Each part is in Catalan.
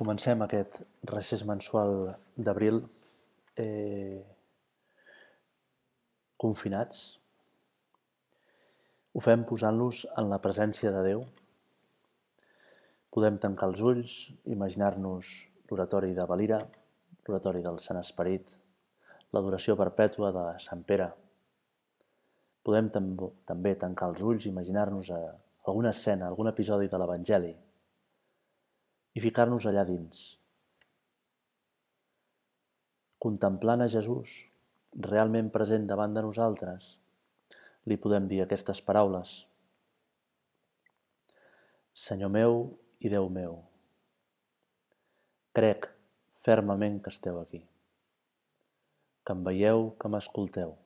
Comencem aquest recés mensual d'abril eh, confinats. Ho fem posant-los en la presència de Déu. Podem tancar els ulls, imaginar-nos l'oratori de Valira, l'oratori del Sant Esperit, l'adoració perpètua de Sant Pere. Podem també tancar els ulls, imaginar-nos eh, alguna escena, algun episodi de l'Evangeli, i ficar-nos allà dins. Contemplant a Jesús, realment present davant de nosaltres, li podem dir aquestes paraules. Senyor meu i Déu meu, crec fermament que esteu aquí, que em veieu, que m'escolteu.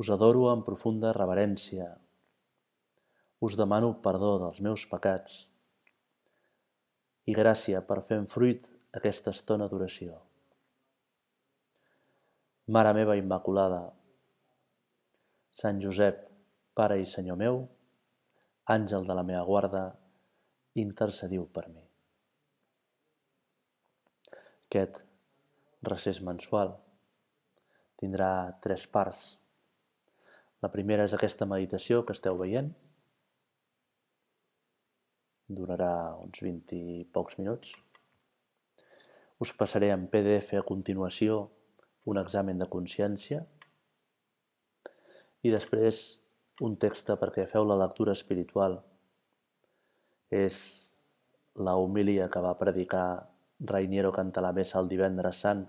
Us adoro amb profunda reverència. Us demano perdó dels meus pecats i gràcia per fer en fruit aquesta estona d'oració. Mare meva Immaculada, Sant Josep, Pare i Senyor meu, àngel de la meva guarda, intercediu per mi. Aquest recés mensual tindrà tres parts. La primera és aquesta meditació que esteu veient, durarà uns 20 i pocs minuts. Us passaré en PDF a continuació un examen de consciència i després un text perquè feu la lectura espiritual. És la homilia que va predicar Rainiero Cantalamessa el divendres sant,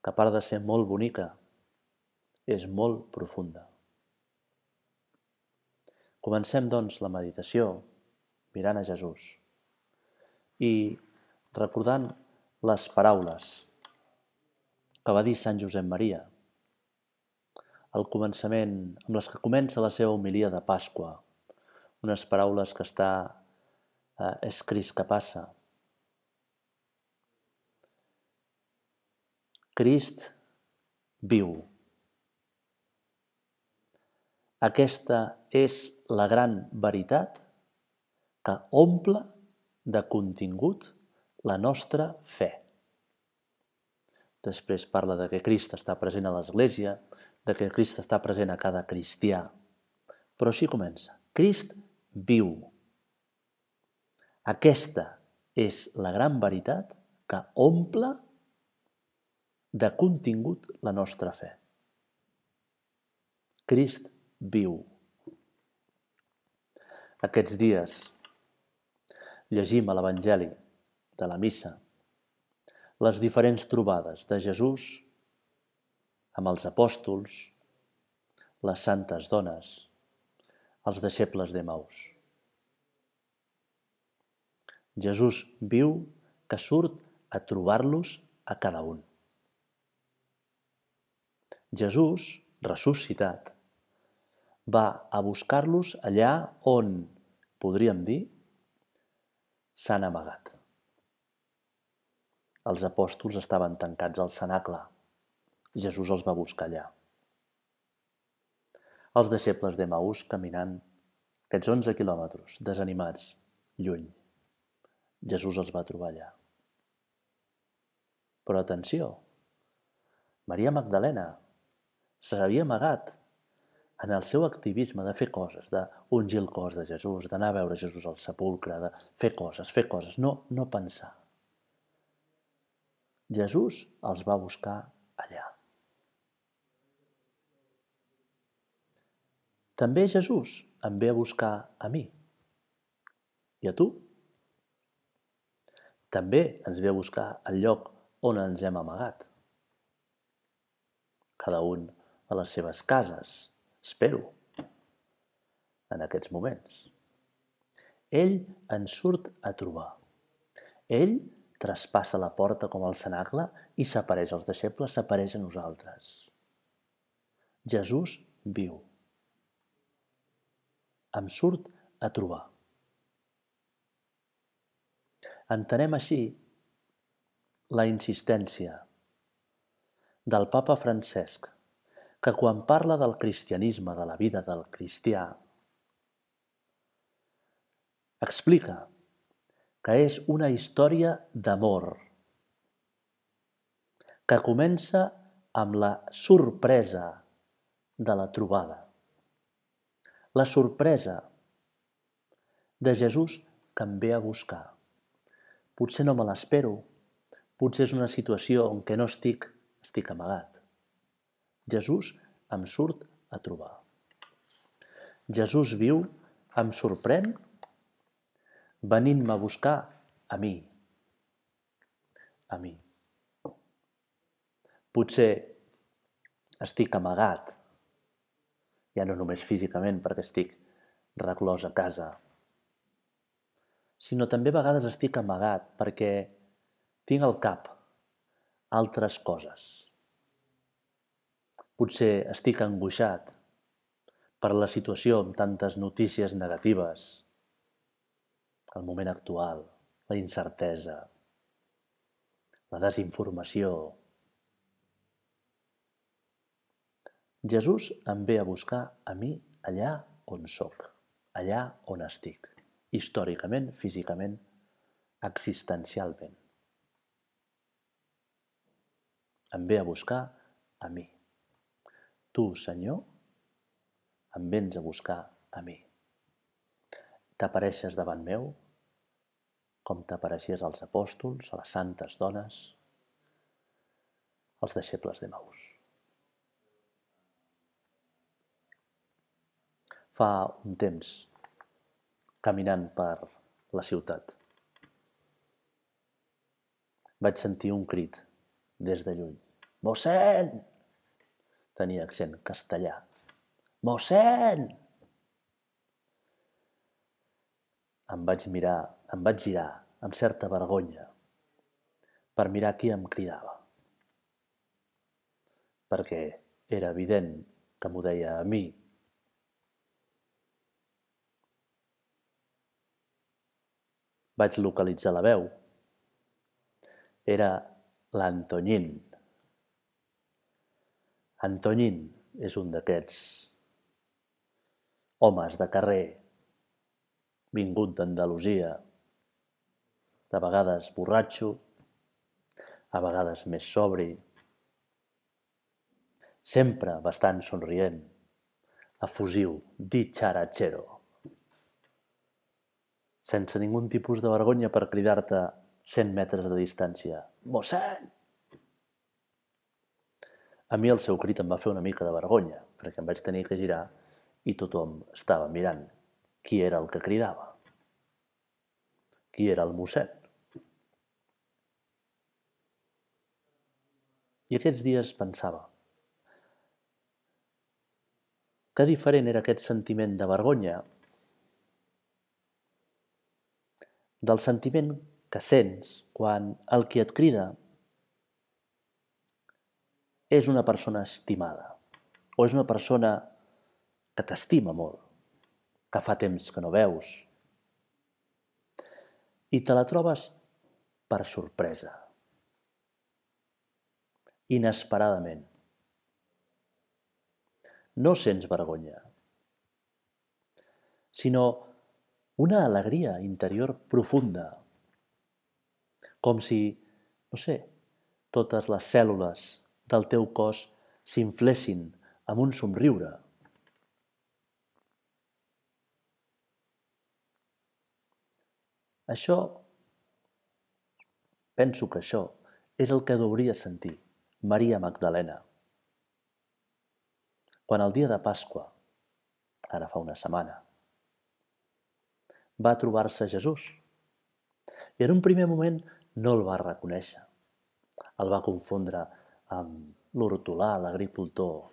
que a part de ser molt bonica, és molt profunda. Comencem, doncs, la meditació mirant a Jesús i recordant les paraules que va dir Sant Josep Maria al començament, amb les que comença la seva homilia de Pasqua, unes paraules que està eh, escrit que passa. Crist viu. Aquesta és la gran veritat que omple de contingut la nostra fe. Després parla de que Crist està present a l'Església, de que Crist està present a cada cristià. Però així comença. Crist viu. Aquesta és la gran veritat que omple de contingut la nostra fe. Crist viu. Aquests dies llegim a l'Evangeli de la missa les diferents trobades de Jesús amb els apòstols, les santes dones, els deixebles d'Emaús. Jesús viu que surt a trobar-los a cada un. Jesús, ressuscitat, va a buscar-los allà on, podríem dir, s'han amagat. Els apòstols estaven tancats al cenacle. Jesús els va buscar allà. Els deixebles d'Emaús caminant aquests 11 quilòmetres, desanimats, lluny. Jesús els va trobar allà. Però atenció, Maria Magdalena s'havia amagat en el seu activisme de fer coses, d'ungir el cos de Jesús, d'anar a veure Jesús al sepulcre, de fer coses, fer coses, no, no pensar. Jesús els va buscar allà. També Jesús em ve a buscar a mi. I a tu? També ens ve a buscar al lloc on ens hem amagat. Cada un a les seves cases, Espero, en aquests moments. Ell ens surt a trobar. Ell traspassa la porta com el cenacle i s'apareix als deixebles, s'apareix a nosaltres. Jesús viu. Em surt a trobar. Entenem així la insistència del papa Francesc que quan parla del cristianisme, de la vida del cristià, explica que és una història d'amor, que comença amb la sorpresa de la trobada. La sorpresa de Jesús que em ve a buscar. Potser no me l'espero, potser és una situació en què no estic, estic amagat. Jesús em surt a trobar. Jesús viu, em sorprèn venint-me a buscar a mi. A mi. Potser estic amagat, ja no només físicament perquè estic reclòs a casa, sinó també a vegades estic amagat perquè tinc al cap altres coses. Potser estic angoixat per la situació amb tantes notícies negatives el moment actual, la incertesa, la desinformació. Jesús em ve a buscar a mi allà on sóc, allà on estic, històricament, físicament, existencialment. Em ve a buscar a mi. Tu, Senyor, em vens a buscar a mi t'apareixes davant meu com t'apareixies als apòstols, a les santes dones, als deixebles de Maús. Fa un temps, caminant per la ciutat, vaig sentir un crit des de lluny. Mossèn! Tenia accent castellà. Mossèn! Em vaig mirar, em vaig girar amb certa vergonya per mirar qui em cridava. Perquè era evident que m'ho deia a mi. Vaig localitzar la veu. Era l'Antoñín. Antoñín és un d'aquests homes de carrer vingut d'Andalusia, de vegades borratxo, a vegades més sobri, sempre bastant somrient, efusiu, dicharachero, sense ningun tipus de vergonya per cridar-te 100 metres de distància. Mossèn! A mi el seu crit em va fer una mica de vergonya, perquè em vaig tenir que girar i tothom estava mirant qui era el que cridava? Qui era el mossèn? I aquests dies pensava, que diferent era aquest sentiment de vergonya del sentiment que sents quan el qui et crida és una persona estimada o és una persona que t'estima molt que fa temps que no veus. I te la trobes per sorpresa. Inesperadament. No sents vergonya, sinó una alegria interior profunda, com si, no sé, totes les cèl·lules del teu cos s'inflessin amb un somriure, Això, penso que això és el que hauria sentir Maria Magdalena. Quan el dia de Pasqua, ara fa una setmana, va trobar-se Jesús. I en un primer moment no el va reconèixer. El va confondre amb l'hortolà, l'agricultor.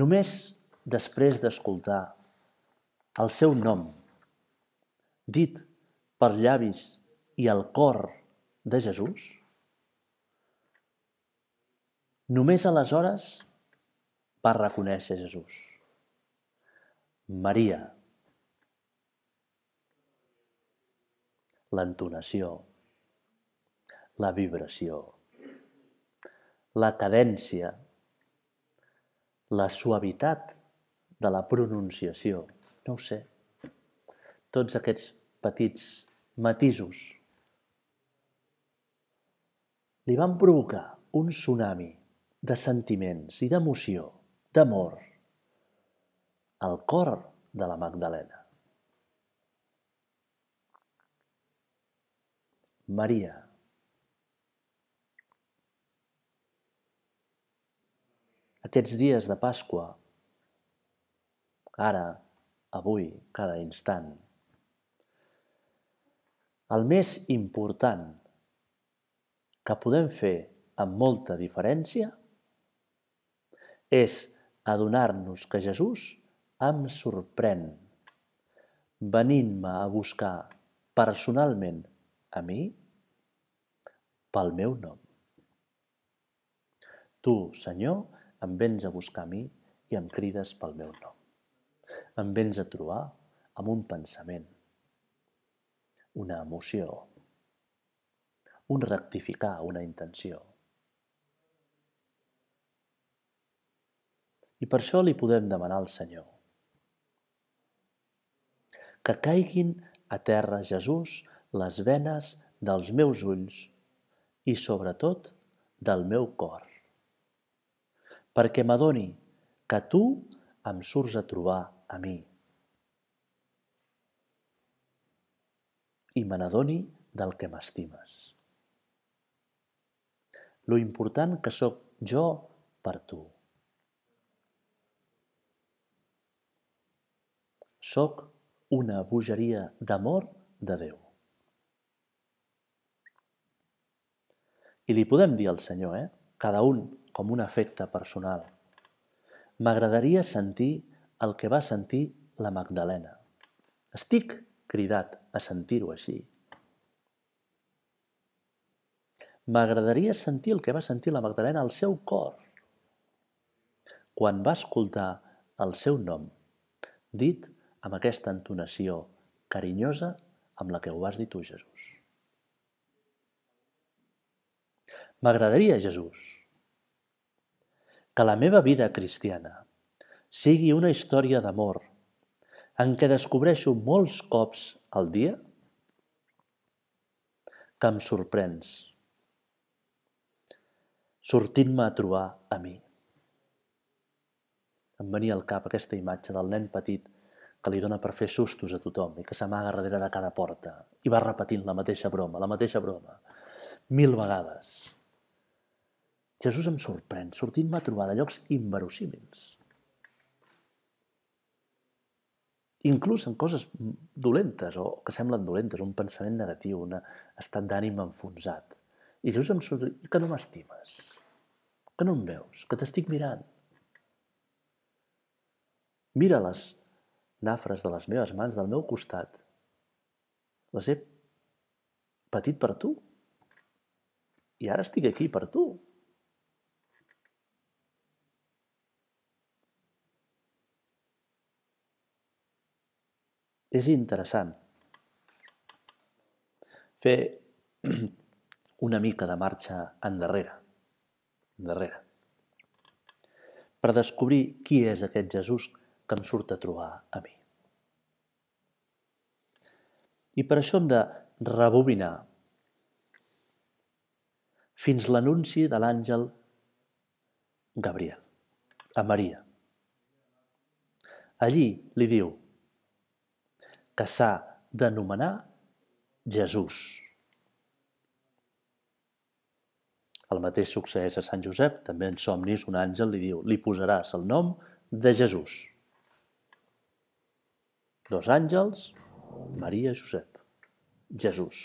Només després d'escoltar el seu nom dit per llavis i el cor de Jesús? Només aleshores va reconèixer Jesús. Maria. L'entonació, la vibració, la cadència, la suavitat de la pronunciació, no ho sé, tots aquests petits matisos li van provocar un tsunami de sentiments i d'emoció, d'amor, al cor de la Magdalena. Maria. Aquests dies de Pasqua, ara, avui, cada instant, el més important que podem fer amb molta diferència és adonar-nos que Jesús em sorprèn venint-me a buscar personalment a mi pel meu nom. Tu, Senyor, em vens a buscar a mi i em crides pel meu nom. Em vens a trobar amb un pensament, una emoció, un rectificar, una intenció. I per això li podem demanar al Senyor que caiguin a terra Jesús les venes dels meus ulls i, sobretot, del meu cor, perquè m'adoni que tu em surts a trobar a mi i me n'adoni del que m'estimes. Lo important que sóc jo per tu. Soc una bogeria d'amor de Déu. I li podem dir al Senyor, eh? cada un com un efecte personal. M'agradaria sentir el que va sentir la Magdalena. Estic cridat a sentir-ho així. M'agradaria sentir el que va sentir la Magdalena al seu cor quan va escoltar el seu nom dit amb aquesta entonació carinyosa amb la que ho vas dir tu, Jesús. M'agradaria, Jesús, que la meva vida cristiana sigui una història d'amor en què descobreixo molts cops al dia que em sorprens, sortint-me a trobar a mi. Em venia al cap aquesta imatge del nen petit que li dona per fer sustos a tothom i que s'amaga darrere de cada porta i va repetint la mateixa broma, la mateixa broma, mil vegades. Jesús em sorprèn, sortint-me a trobar de llocs inverosímils. Inclús en coses dolentes o que semblen dolentes, un pensament negatiu, un estat d'ànim enfonsat. I Jesús em surt, que no m'estimes, que no em veus, que t'estic mirant. Mira les nafres de les meves mans del meu costat, les he patit per tu. I ara estic aquí per tu. És interessant fer una mica de marxa endarrere, endarrere, per descobrir qui és aquest Jesús que em surt a trobar a mi. I per això hem de rebobinar fins l'anunci de l'àngel Gabriel a Maria. Allí li diu que s'ha d'anomenar Jesús. El mateix succeeix a Sant Josep, també en somnis un àngel li diu, li posaràs el nom de Jesús. Dos àngels, Maria i Josep. Jesús.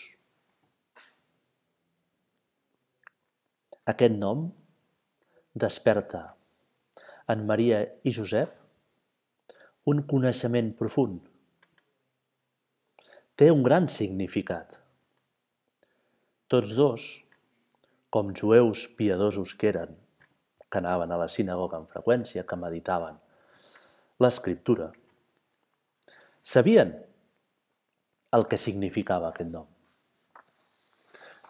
Aquest nom desperta en Maria i Josep un coneixement profund. Té un gran significat. Tots dos, com jueus piadosos que eren, que anaven a la sinagoga amb freqüència, que meditaven l'escriptura, sabien el que significava aquest nom.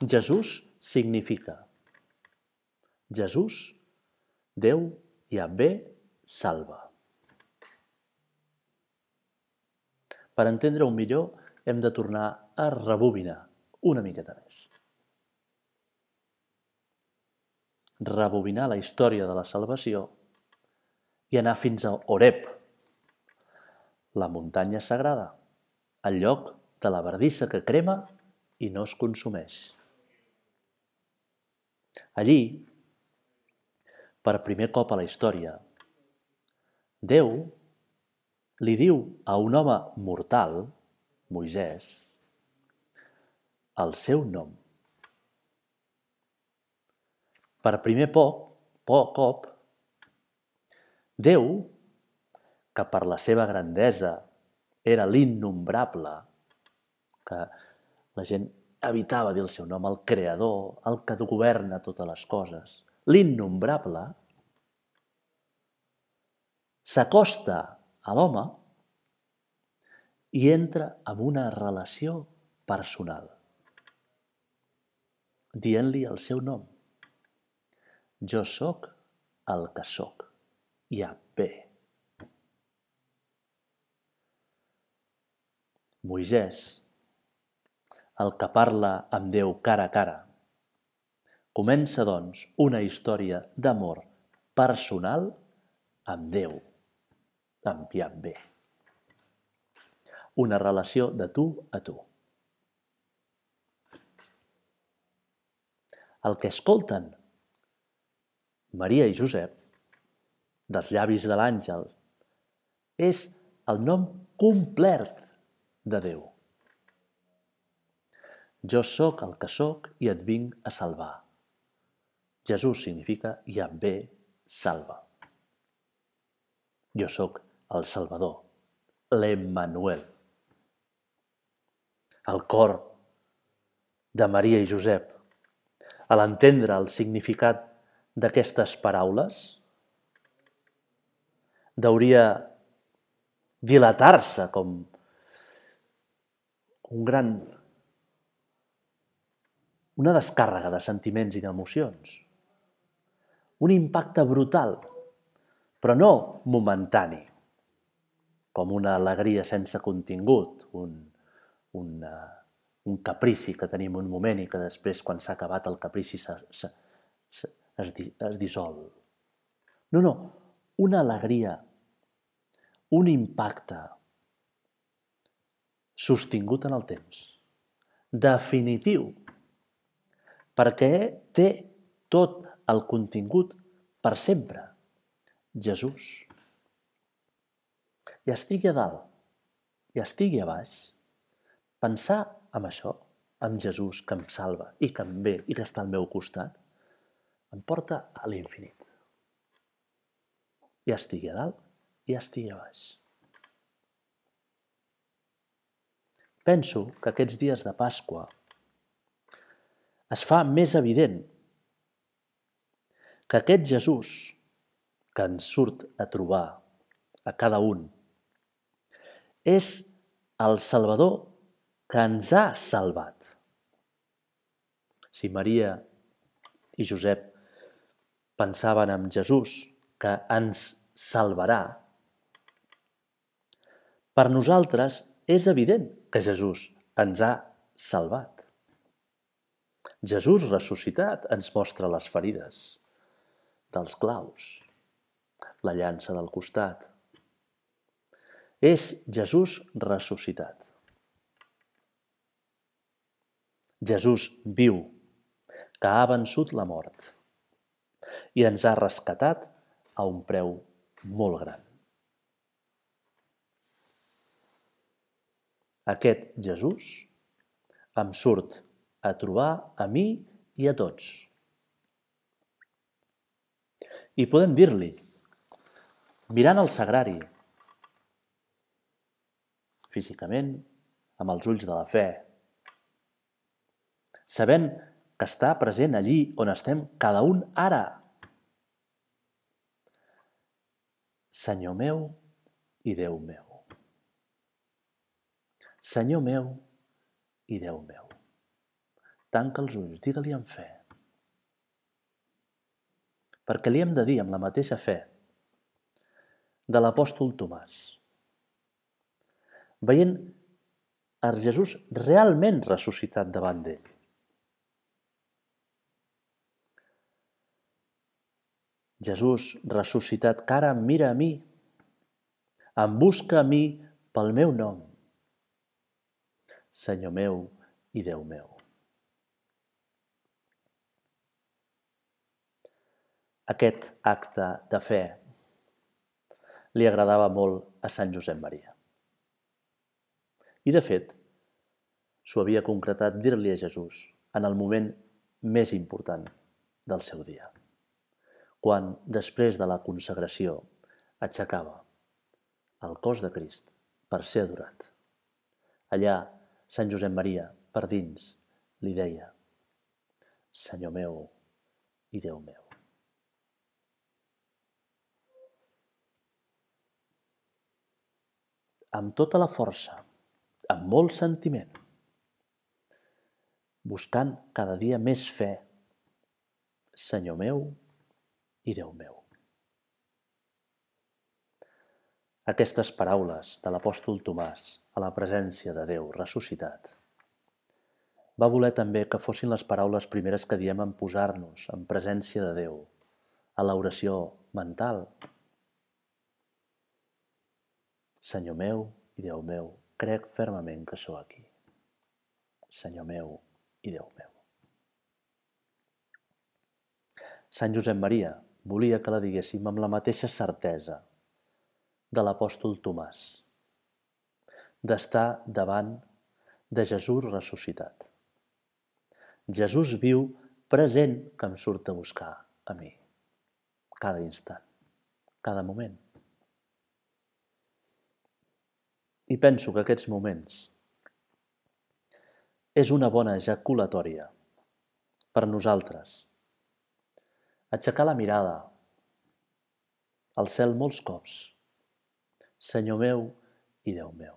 Jesús significa Jesús, Déu, Yahvé, salva. Per entendre-ho millor, hem de tornar a rebobinar una miqueta més. Rebobinar la història de la salvació i anar fins a Oreb, la muntanya sagrada, el lloc de la verdissa que crema i no es consumeix. Allí, per primer cop a la història, Déu li diu a un home mortal, Moisès, el seu nom. Per primer poc, poc cop, Déu, que per la seva grandesa era l'innombrable, que la gent evitava dir el seu nom, el creador, el que governa totes les coses, l'innombrable, s'acosta a l'home i entra en una relació personal, dient-li el seu nom. Jo sóc el que sóc, bé. Moisès, el que parla amb Déu cara a cara, comença, doncs, una història d'amor personal amb Déu amb bé. Una relació de tu a tu. El que escolten Maria i Josep, dels llavis de l'àngel, és el nom complet de Déu. Jo sóc el que sóc i et vinc a salvar. Jesús significa Yahvé salva. Jo sóc el Salvador, l'Emmanuel. El cor de Maria i Josep, a l'entendre el significat d'aquestes paraules, deuria dilatar-se com un gran una descàrrega de sentiments i d'emocions, un impacte brutal, però no momentani, com una alegria sense contingut, un, un, uh, un caprici que tenim un moment i que després, quan s'ha acabat el caprici, se, se, se, es, di, es dissol. No, no, una alegria, un impacte sostingut en el temps, definitiu, perquè té tot el contingut per sempre. Jesús i estigui a dalt i estigui a baix, pensar en això, en Jesús que em salva i que em ve i que està al meu costat, em porta a l'infinit. I estigui a dalt i estigui a baix. Penso que aquests dies de Pasqua es fa més evident que aquest Jesús que ens surt a trobar a cada un és el Salvador que ens ha salvat. Si Maria i Josep pensaven en Jesús que ens salvarà, per nosaltres és evident que Jesús ens ha salvat. Jesús ressuscitat ens mostra les ferides dels claus, la llança del costat, és Jesús ressuscitat. Jesús viu, que ha vençut la mort i ens ha rescatat a un preu molt gran. Aquest Jesús em surt a trobar a mi i a tots. I podem dir-li, mirant el sagrari, físicament, amb els ulls de la fe, sabent que està present allí on estem cada un ara. Senyor meu i Déu meu. Senyor meu i Déu meu. Tanca els ulls, digue-li amb fe. Perquè li hem de dir amb la mateixa fe de l'apòstol Tomàs veient a Jesús realment ressuscitat davant d'ell. Jesús ressuscitat que ara em mira a mi, em busca a mi pel meu nom. Senyor meu i Déu meu. Aquest acte de fe li agradava molt a Sant Josep Maria. I, de fet, s'ho havia concretat dir-li a Jesús en el moment més important del seu dia, quan, després de la consagració, aixecava el cos de Crist per ser adorat. Allà, Sant Josep Maria, per dins, li deia Senyor meu i Déu meu. amb tota la força, amb molt sentiment, buscant cada dia més fe, Senyor meu i Déu meu. Aquestes paraules de l'apòstol Tomàs a la presència de Déu ressuscitat va voler també que fossin les paraules primeres que diem en posar-nos en presència de Déu, a l'oració mental, Senyor meu i Déu meu, crec fermament que sou aquí. Senyor meu i Déu meu. Sant Josep Maria volia que la diguéssim amb la mateixa certesa de l'apòstol Tomàs, d'estar davant de Jesús ressuscitat. Jesús viu present que em surt a buscar a mi, cada instant, cada moment. I penso que aquests moments és una bona ejaculatòria per nosaltres. Aixecar la mirada al cel molts cops. Senyor meu i Déu meu.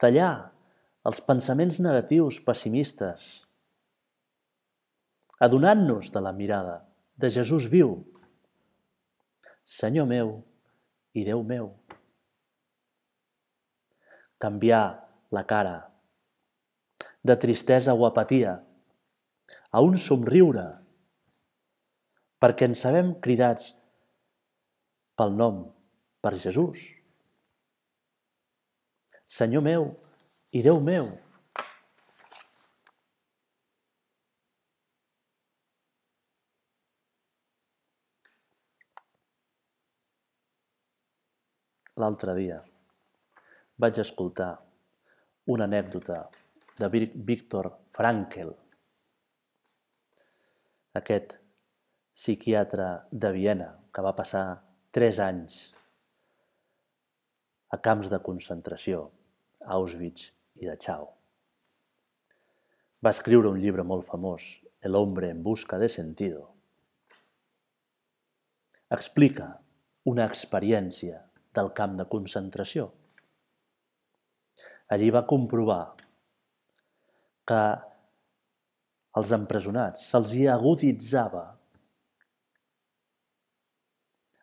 Tallar els pensaments negatius pessimistes, adonant-nos de la mirada de Jesús viu. Senyor meu i Déu meu canviar la cara de tristesa o apatia a un somriure perquè ens sabem cridats pel nom, per Jesús. Senyor meu i Déu meu, l'altre dia vaig escoltar una anècdota de Víctor Frankl, aquest psiquiatre de Viena que va passar tres anys a camps de concentració, a Auschwitz i Dachau. Va escriure un llibre molt famós, El hombre en busca de sentido. Explica una experiència del camp de concentració Allí va comprovar que als empresonats se'ls aguditzava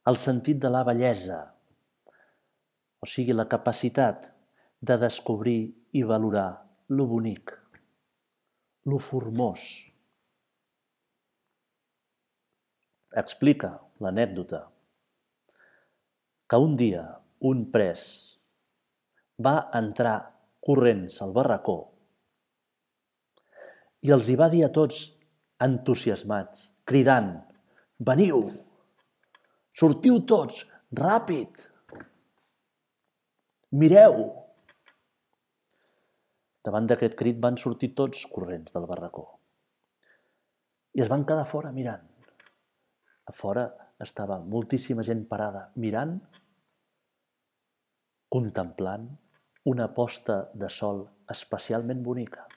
el sentit de la bellesa, o sigui, la capacitat de descobrir i valorar lo bonic, lo formós. Explica l'anècdota que un dia un pres va entrar corrents al barracó i els hi va dir a tots entusiasmats, cridant, veniu, sortiu tots, ràpid, mireu. Davant d'aquest crit van sortir tots corrents del barracó i es van quedar fora mirant. A fora estava moltíssima gent parada mirant, contemplant una posta de sol especialment bonica.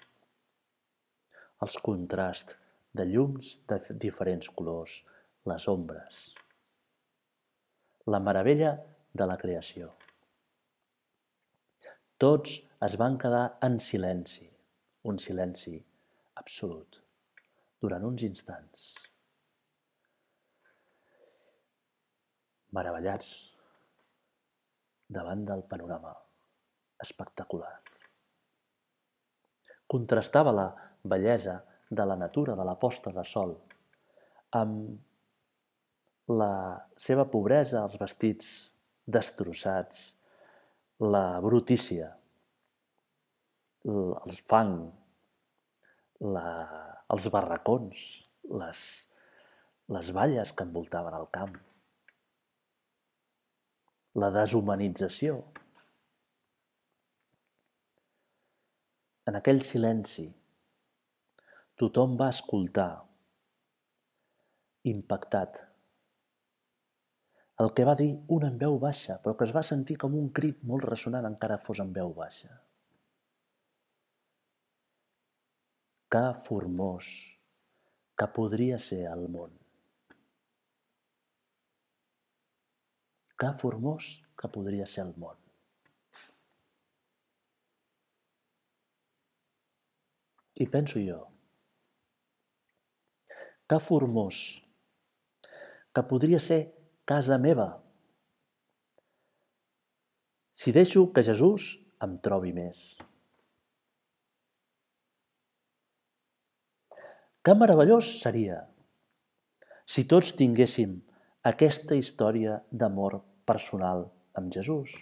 Els contrasts de llums de diferents colors, les ombres. La meravella de la creació. Tots es van quedar en silenci, un silenci absolut, durant uns instants. Meravellats davant del panorama espectacular. Contrastava la bellesa de la natura de la posta de sol amb la seva pobresa, els vestits destrossats, la brutícia, el fang, la, els barracons, les, les valles que envoltaven el camp, la deshumanització. En aquell silenci, tothom va escoltar, impactat, el que va dir un en veu baixa, però que es va sentir com un crit molt ressonant encara fos en veu baixa. Que formós que podria ser el món. Que formós que podria ser el món. I penso jo, que formós que podria ser casa meva. Si deixo que Jesús em trobi més. Que meravellós seria si tots tinguéssim aquesta història d'amor personal amb Jesús.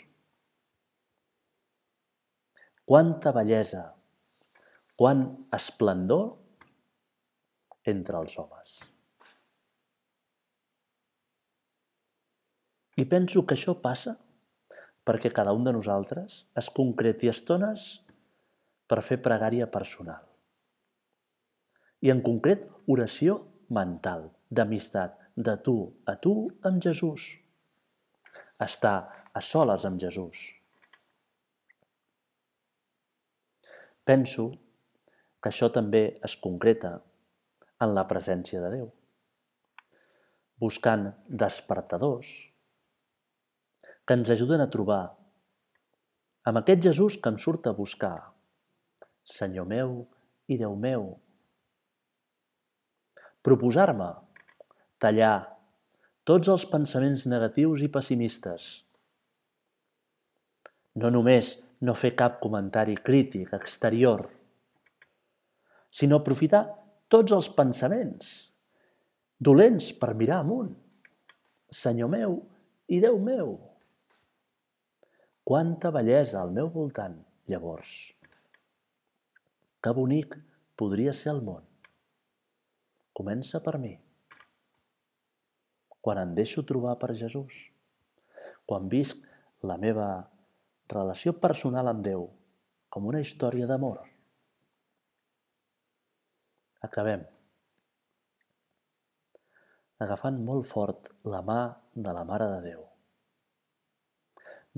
Quanta bellesa, quant esplendor entre els homes. I penso que això passa perquè cada un de nosaltres es concreti estones per fer pregària personal. I en concret, oració mental, d'amistat, de tu a tu amb Jesús. Estar a soles amb Jesús. Penso que això també es concreta en la presència de Déu, buscant despertadors, que ens ajuden a trobar amb aquest Jesús que em surt a buscar, Senyor meu i Déu meu. Proposar-me tallar tots els pensaments negatius i pessimistes. No només no fer cap comentari crític exterior, sinó aprofitar tots els pensaments dolents per mirar amunt. Senyor meu i Déu meu. Quanta bellesa al meu voltant, llavors. Que bonic podria ser el món. Comença per mi. Quan em deixo trobar per Jesús. Quan visc la meva relació personal amb Déu com una història d'amor. Acabem. Agafant molt fort la mà de la Mare de Déu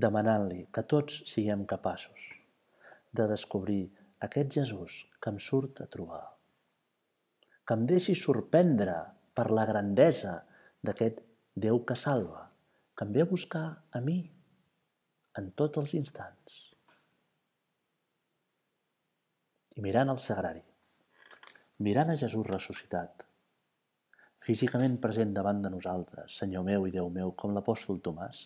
demanant-li que tots siguem capaços de descobrir aquest Jesús que em surt a trobar. Que em deixi sorprendre per la grandesa d'aquest Déu que salva, que em ve a buscar a mi en tots els instants. I mirant el sagrari, mirant a Jesús ressuscitat, físicament present davant de nosaltres, Senyor meu i Déu meu, com l'apòstol Tomàs,